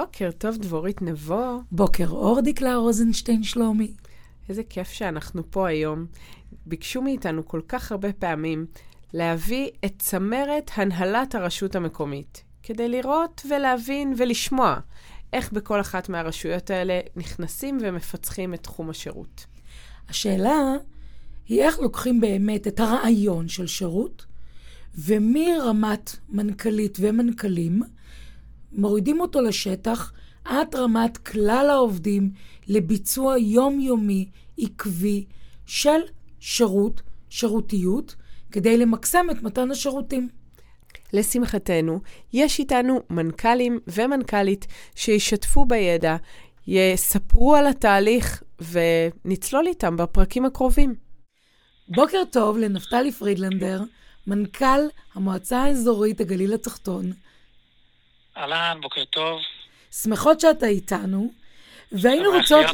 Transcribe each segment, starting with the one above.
בוקר טוב, דבורית נבו. בוקר אור, דקלה רוזנשטיין שלומי. איזה כיף שאנחנו פה היום. ביקשו מאיתנו כל כך הרבה פעמים להביא את צמרת הנהלת הרשות המקומית, כדי לראות ולהבין ולשמוע איך בכל אחת מהרשויות האלה נכנסים ומפצחים את תחום השירות. השאלה היא איך לוקחים באמת את הרעיון של שירות, ומרמת מנכ"לית ומנכ"לים, מורידים אותו לשטח עד רמת כלל העובדים לביצוע יומיומי עקבי של שירות, שירותיות, כדי למקסם את מתן השירותים. לשמחתנו, יש איתנו מנכ"לים ומנכ"לית שישתפו בידע, יספרו על התהליך ונצלול איתם בפרקים הקרובים. בוקר טוב לנפתלי פרידלנדר, מנכ"ל המועצה האזורית הגליל התחתון. אהלן, בוקר טוב. שמחות שאתה איתנו, והיינו רוצות,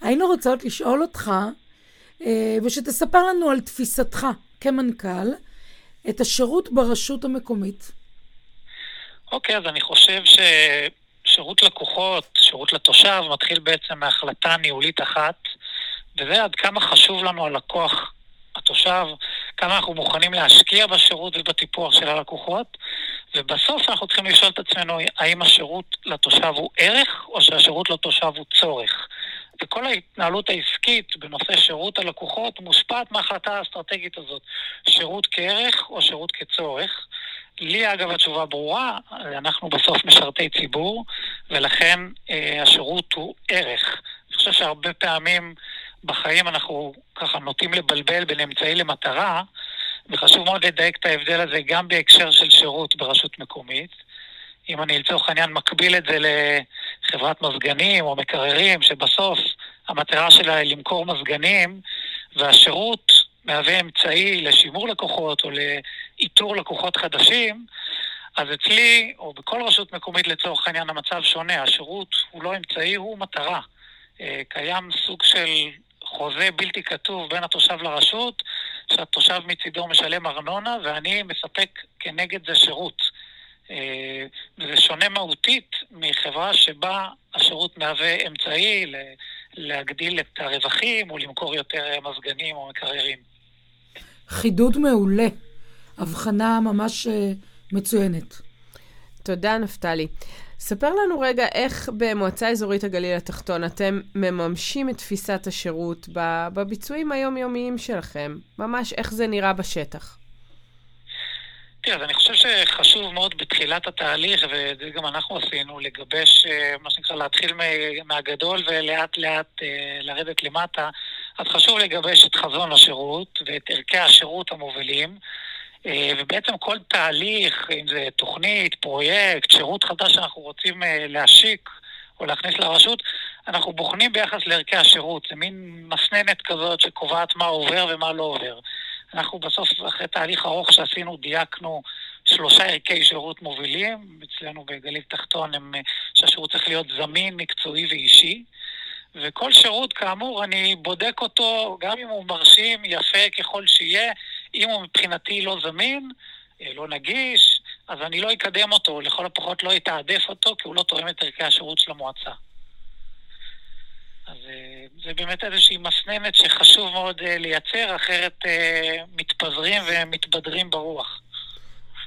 היינו רוצות לשאול אותך, אה, ושתספר לנו על תפיסתך כמנכ"ל, את השירות ברשות המקומית. אוקיי, אז אני חושב ששירות לקוחות, שירות לתושב, מתחיל בעצם מהחלטה ניהולית אחת, וזה עד כמה חשוב לנו הלקוח, התושב, כמה אנחנו מוכנים להשקיע בשירות ובטיפוח של הלקוחות, ובסוף אנחנו צריכים לשאול את עצמנו האם השירות לתושב הוא ערך או שהשירות לתושב הוא צורך. וכל ההתנהלות העסקית בנושא שירות הלקוחות מושפעת מההחלטה האסטרטגית הזאת, שירות כערך או שירות כצורך. לי אגב התשובה ברורה, אנחנו בסוף משרתי ציבור, ולכן אה, השירות הוא ערך. חושב שהרבה פעמים בחיים אנחנו ככה נוטים לבלבל בין אמצעי למטרה, וחשוב מאוד לדייק את ההבדל הזה גם בהקשר של שירות ברשות מקומית. אם אני לצורך העניין מקביל את זה לחברת מזגנים או מקררים, שבסוף המטרה שלה היא למכור מזגנים, והשירות מהווה אמצעי לשימור לקוחות או לאיתור לקוחות חדשים, אז אצלי, או בכל רשות מקומית לצורך העניין, המצב שונה. השירות הוא לא אמצעי, הוא מטרה. אה, קיים סוג של חוזה בלתי כתוב בין התושב לרשות, שהתושב מצידו משלם ארנונה, ואני מספק כנגד זה שירות. אה, וזה שונה מהותית מחברה שבה השירות מהווה אמצעי להגדיל את הרווחים או למכור יותר מזגנים או מקררים. חידוד מעולה. הבחנה ממש אה, מצוינת. תודה, נפתלי. ספר לנו רגע איך במועצה אזורית הגליל התחתון אתם מממשים את תפיסת השירות בביצועים היומיומיים שלכם. ממש איך זה נראה בשטח. תראה, אז אני חושב שחשוב מאוד בתחילת התהליך, וזה גם אנחנו עשינו, לגבש, אה, מה שנקרא, להתחיל מהגדול ולאט לאט אה, לרדת למטה. אז חשוב לגבש את חזון השירות ואת ערכי השירות המובילים. אה, ובעצם כל תהליך, אם זה תוכנית, פרויקט, שירות חדש שאנחנו רוצים להשיק או להכניס לרשות, אנחנו בוחנים ביחס לערכי השירות. זה מין מסננת כזאת שקובעת מה עובר ומה לא עובר. אנחנו בסוף, אחרי תהליך ארוך שעשינו, דייקנו שלושה ערכי שירות מובילים. אצלנו בגליל תחתון הם שהשירות צריך להיות זמין, מקצועי ואישי. וכל שירות, כאמור, אני בודק אותו, גם אם הוא מרשים, יפה ככל שיהיה, אם הוא מבחינתי לא זמין, אה, לא נגיש, אז אני לא אקדם אותו, לכל הפחות לא אתעדף אותו, כי הוא לא תואם את ערכי השירות של המועצה. אז אה, זה באמת איזושהי מסננת שחשוב מאוד אה, לייצר, אחרת מתפזרים ומתבדרים ברוח.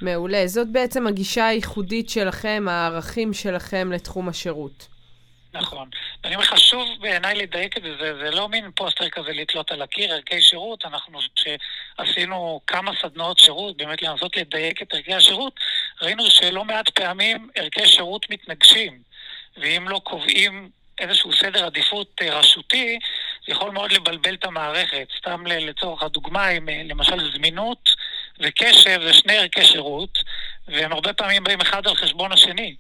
מעולה. זאת בעצם הגישה הייחודית שלכם, הערכים שלכם לתחום השירות. נכון. ואני אומר, חשוב בעיניי לדייק את זה, זה, זה לא מין פוסטר כזה לתלות על הקיר, ערכי שירות, אנחנו שעשינו כמה סדנאות שירות, באמת לנסות לדייק את ערכי השירות, ראינו שלא מעט פעמים ערכי שירות מתנגשים, ואם לא קובעים איזשהו סדר עדיפות אה, רשותי, זה יכול מאוד לבלבל את המערכת. סתם לצורך הדוגמה, אם אה, למשל זמינות וקשב זה שני ערכי שירות, והם הרבה פעמים באים אחד על חשבון השני.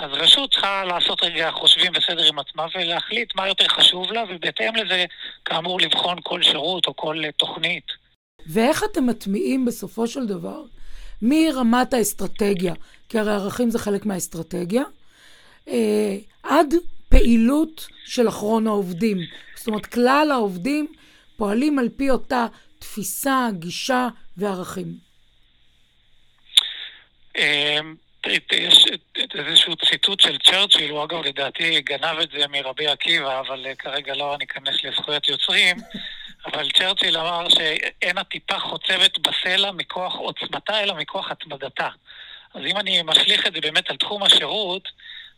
אז רשות צריכה לעשות רגע חושבים וסדר עם עצמה ולהחליט מה יותר חשוב לה, ובהתאם לזה, כאמור, לבחון כל שירות או כל תוכנית. ואיך אתם מטמיעים בסופו של דבר מרמת האסטרטגיה, כי הרי ערכים זה חלק מהאסטרטגיה, אה, עד פעילות של אחרון העובדים. זאת אומרת, כלל העובדים פועלים על פי אותה תפיסה, גישה וערכים. אמ, יש איזשהו ציטוט של צ'רצ'יל, הוא אגב לדעתי גנב את זה מרבי עקיבא, אבל אה, כרגע לא ניכנס לזכויות יוצרים, אבל צ'רצ'יל אמר שאין הטיפה חוצבת בסלע מכוח עוצמתה, אלא מכוח התמדתה. אז אם אני משליך את זה באמת על תחום השירות,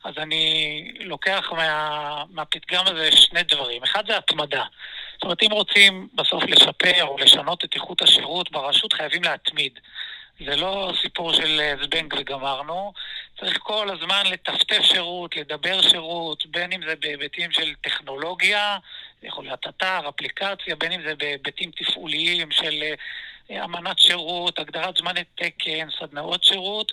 אז אני לוקח מה, מהפתגם הזה שני דברים. אחד זה התמדה. זאת אומרת, אם רוצים בסוף לשפר או לשנות את איכות השירות ברשות, חייבים להתמיד. זה לא סיפור של אה, זבנג וגמרנו, צריך כל הזמן לטפטף שירות, לדבר שירות, בין אם זה בהיבטים של טכנולוגיה, זה יכול להיות אתר, אפליקציה, בין אם זה בהיבטים תפעוליים של אה, אמנת שירות, הגדרת זמני תקן, סדנאות שירות,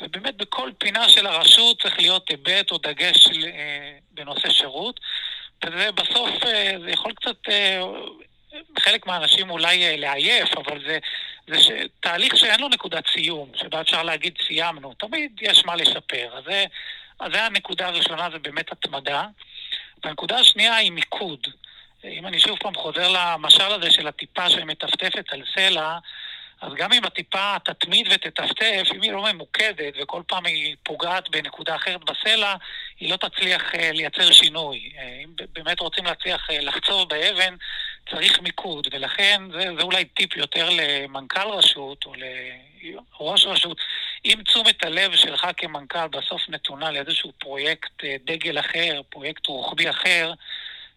ובאמת בכל פינה של הרשות צריך להיות היבט או דגש אה, בנושא שירות. וזה בסוף, זה יכול קצת חלק מהאנשים אולי אה, לעייף, אבל זה, זה ש... תהליך שאין לו נקודת סיום, שבה אפשר להגיד סיימנו, תמיד יש מה לשפר. אז זה, אז זה הנקודה הראשונה, זה באמת התמדה. והנקודה השנייה היא מיקוד. אם אני שוב פעם חוזר למשל הזה של הטיפה שמטפטפת על סלע, אז גם אם הטיפה תתמיד ותטפטף, אם היא לא ממוקדת וכל פעם היא פוגעת בנקודה אחרת בסלע, היא לא תצליח אה, לייצר שינוי. אה, אם באמת רוצים להצליח אה, לחצוב באבן, צריך מיקוד, ולכן זה, זה אולי טיפ יותר למנכ"ל רשות או לראש רשות. אם תשומת הלב שלך כמנכ"ל בסוף נתונה לאיזשהו פרויקט דגל אחר, פרויקט רוחבי אחר,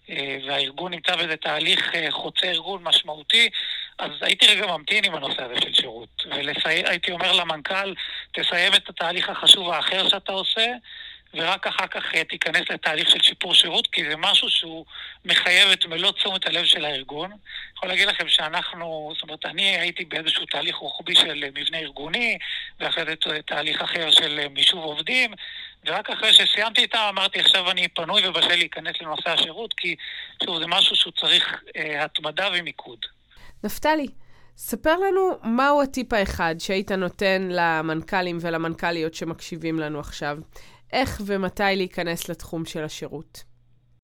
אה, והארגון נמצא באיזה תהליך אה, חוצה ארגון משמעותי, אז הייתי רגע ממתין עם הנושא הזה של שירות. והייתי אומר למנכ"ל, תסיים את התהליך החשוב האחר שאתה עושה, ורק אחר כך אה, תיכנס לתהליך של שיפור שירות, כי זה משהו שהוא מחייב את מלוא תשומת הלב של הארגון. אני יכול להגיד לכם שאנחנו, זאת אומרת, אני הייתי באיזשהו תהליך רוחבי של מבנה ארגוני, ואחרי זה תהליך אחר של מישוב עובדים, ורק אחרי שסיימתי איתם אמרתי, עכשיו אני פנוי ובשל להיכנס לנושא השירות, כי שוב, זה משהו שהוא צריך אה, התמדה ומיקוד. נפתלי, ספר לנו מהו הטיפ האחד שהיית נותן למנכ"לים ולמנכ"ליות שמקשיבים לנו עכשיו. איך ומתי להיכנס לתחום של השירות?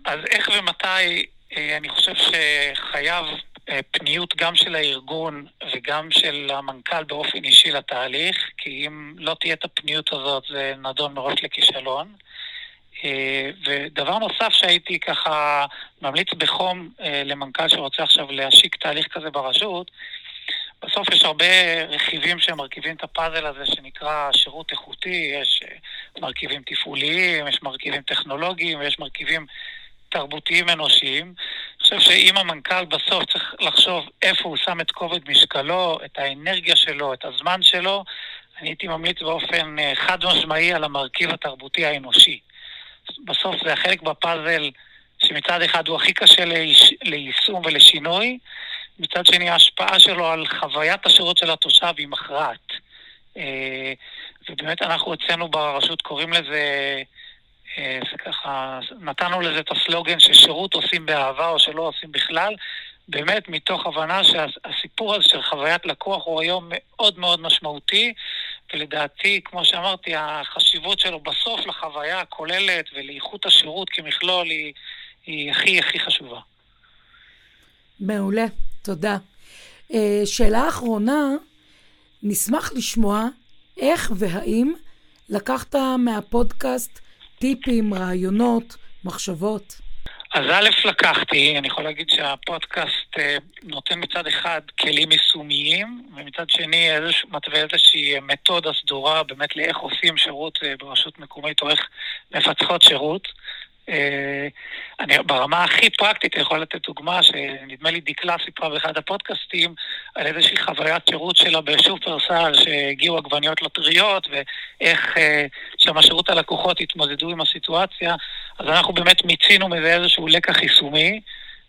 אז איך ומתי, אה, אני חושב שחייב אה, פניות גם של הארגון וגם של המנכ"ל באופן אישי לתהליך, כי אם לא תהיה את הפניות הזאת זה נדון מראש לכישלון. אה, ודבר נוסף שהייתי ככה ממליץ בחום למנכ"ל שרוצה עכשיו להשיק תהליך כזה ברשות, בסוף יש הרבה רכיבים שמרכיבים את הפאזל הזה שנקרא שירות איכותי, יש אה, מרכיבים תפעוליים, יש מרכיבים טכנולוגיים, ויש מרכיבים תרבותיים אנושיים. אני חושב שאם המנכ"ל בסוף צריך לחשוב איפה הוא שם את כובד משקלו, את האנרגיה שלו, את הזמן שלו, אני הייתי ממליץ באופן אה, חד משמעי על המרכיב התרבותי האנושי. בסוף זה החלק בפאזל שמצד אחד הוא הכי קשה ליישום ולשינוי, מצד שני ההשפעה שלו על חוויית השירות של התושב היא מכרעת. אה, ובאמת אנחנו אצלנו ברשות קוראים לזה, אה, זה ככה, נתנו לזה את הסלוגן ששירות עושים באהבה או שלא עושים בכלל, באמת מתוך הבנה שהסיפור הזה של חוויית לקוח הוא היום מאוד מאוד משמעותי, ולדעתי, כמו שאמרתי, החשיבות שלו בסוף לחוויה הכוללת ולאיכות השירות כמכלול היא, היא הכי הכי חשובה. מעולה. תודה. Uh, שאלה אחרונה, נשמח לשמוע איך והאם לקחת מהפודקאסט טיפים, רעיונות, מחשבות. אז א', לקחתי, אני יכול להגיד שהפודקאסט uh, נותן מצד אחד כלים יישומיים, ומצד שני איזוש, מתווה איזושהי מתודה סדורה באמת לאיך עושים שירות uh, ברשות מקומית או איך מפצחות שירות. אה, אני ברמה הכי פרקטית יכול לתת דוגמה שנדמה לי דקלה סיפרה באחד הפודקאסטים על איזושהי חוויית שירות שלה בשופרסל שהגיעו עגבניות לא ואיך אה, שם השירות הלקוחות התמודדו עם הסיטואציה אז אנחנו באמת מיצינו מזה איזשהו לקח יישומי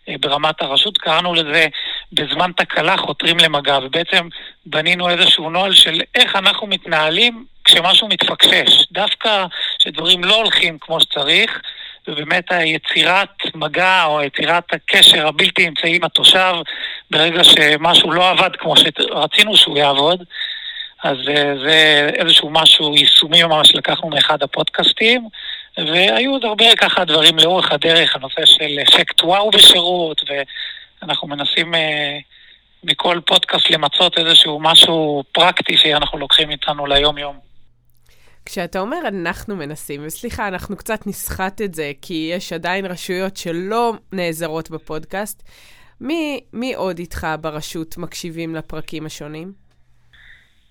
אה, ברמת הרשות, קראנו לזה בזמן תקלה חותרים למגע, ובעצם בנינו איזשהו נוהל של איך אנחנו מתנהלים כשמשהו מתפקשש. דווקא שדברים לא הולכים כמו שצריך, ובאמת היצירת מגע או יצירת הקשר הבלתי אמצעי עם התושב, ברגע שמשהו לא עבד כמו שרצינו שהוא יעבוד, אז אה, זה איזשהו משהו יישומי ממש לקחנו מאחד הפודקאסטים, והיו עוד הרבה ככה דברים לאורך הדרך, הנושא של אפקט וואו בשירות, ואנחנו מנסים אה, מכל פודקאסט למצות איזשהו משהו פרקטי שאנחנו לוקחים איתנו ליום-יום. כשאתה אומר אנחנו מנסים, וסליחה, אנחנו קצת נסחט את זה, כי יש עדיין רשויות שלא נעזרות בפודקאסט, מי, מי עוד איתך ברשות מקשיבים לפרקים השונים?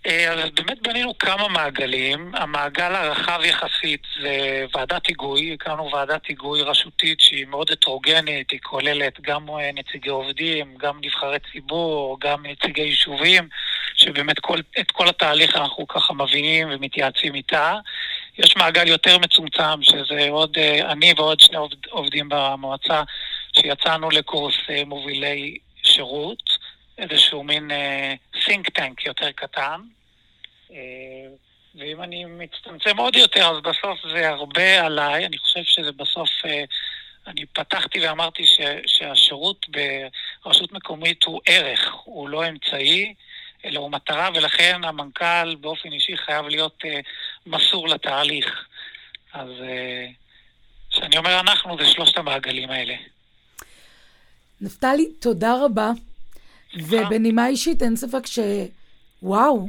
אה, אז באמת בנינו כמה מעגלים. המעגל הרחב יחסית זה ועדת היגוי. הקמנו ועדת היגוי רשותית שהיא מאוד הטרוגנית, היא כוללת גם אה, נציגי עובדים, גם נבחרי ציבור, גם נציגי יישובים, שבאמת כל, את כל התהליך אנחנו ככה מבינים ומתייעצים איתה. יש מעגל יותר מצומצם, שזה עוד אה, אני ועוד שני עובדים במועצה, שיצאנו לקורס מובילי שירות. איזשהו מין uh, think tank יותר קטן. Uh, ואם אני מצטמצם עוד יותר, אז בסוף זה הרבה עליי. אני חושב שזה בסוף... Uh, אני פתחתי ואמרתי ש, שהשירות ברשות מקומית הוא ערך, הוא לא אמצעי, אלא הוא מטרה, ולכן המנכ"ל באופן אישי חייב להיות uh, מסור לתהליך. אז כשאני uh, אומר אנחנו, זה שלושת המעגלים האלה. נפתלי, תודה רבה. ובנימה אישית, אין ספק ש... וואו.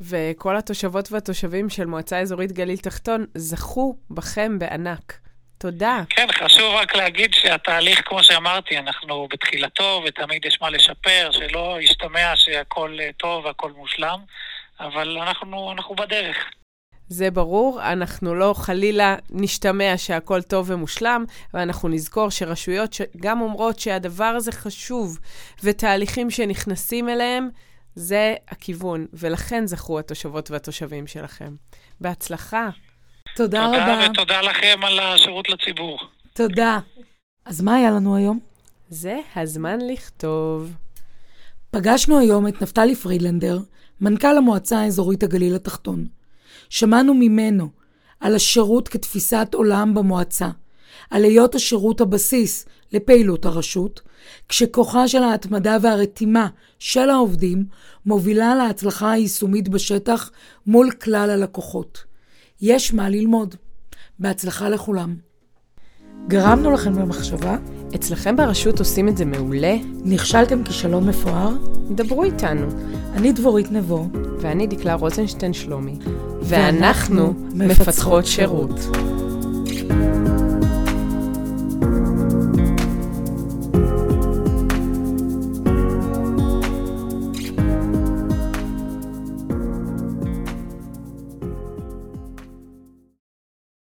וכל התושבות והתושבים של מועצה אזורית גליל תחתון זכו בכם בענק. תודה. כן, חשוב רק להגיד שהתהליך, כמו שאמרתי, אנחנו בתחילתו ותמיד יש מה לשפר, שלא ישתמע שהכל טוב והכל מושלם, אבל אנחנו, אנחנו בדרך. זה ברור, אנחנו לא חלילה נשתמע שהכל טוב ומושלם, ואנחנו נזכור שרשויות שגם אומרות שהדבר הזה חשוב, ותהליכים שנכנסים אליהם, זה הכיוון, ולכן זכו התושבות והתושבים שלכם. בהצלחה. תודה, תודה רבה. תודה ותודה לכם על השירות לציבור. תודה. אז מה היה לנו היום? זה הזמן לכתוב. פגשנו היום את נפתלי פרידלנדר, מנכ"ל המועצה האזורית הגליל התחתון. שמענו ממנו על השירות כתפיסת עולם במועצה, על היות השירות הבסיס לפעילות הרשות, כשכוחה של ההתמדה והרתימה של העובדים מובילה להצלחה היישומית בשטח מול כלל הלקוחות. יש מה ללמוד. בהצלחה לכולם. גרמנו לכם במחשבה? אצלכם ברשות עושים את זה מעולה? נכשלתם כישלון מפואר? דברו איתנו. אני דבורית נבו. ואני דקלה רוזנשטיין שלומי. ואנחנו שירות. שירות.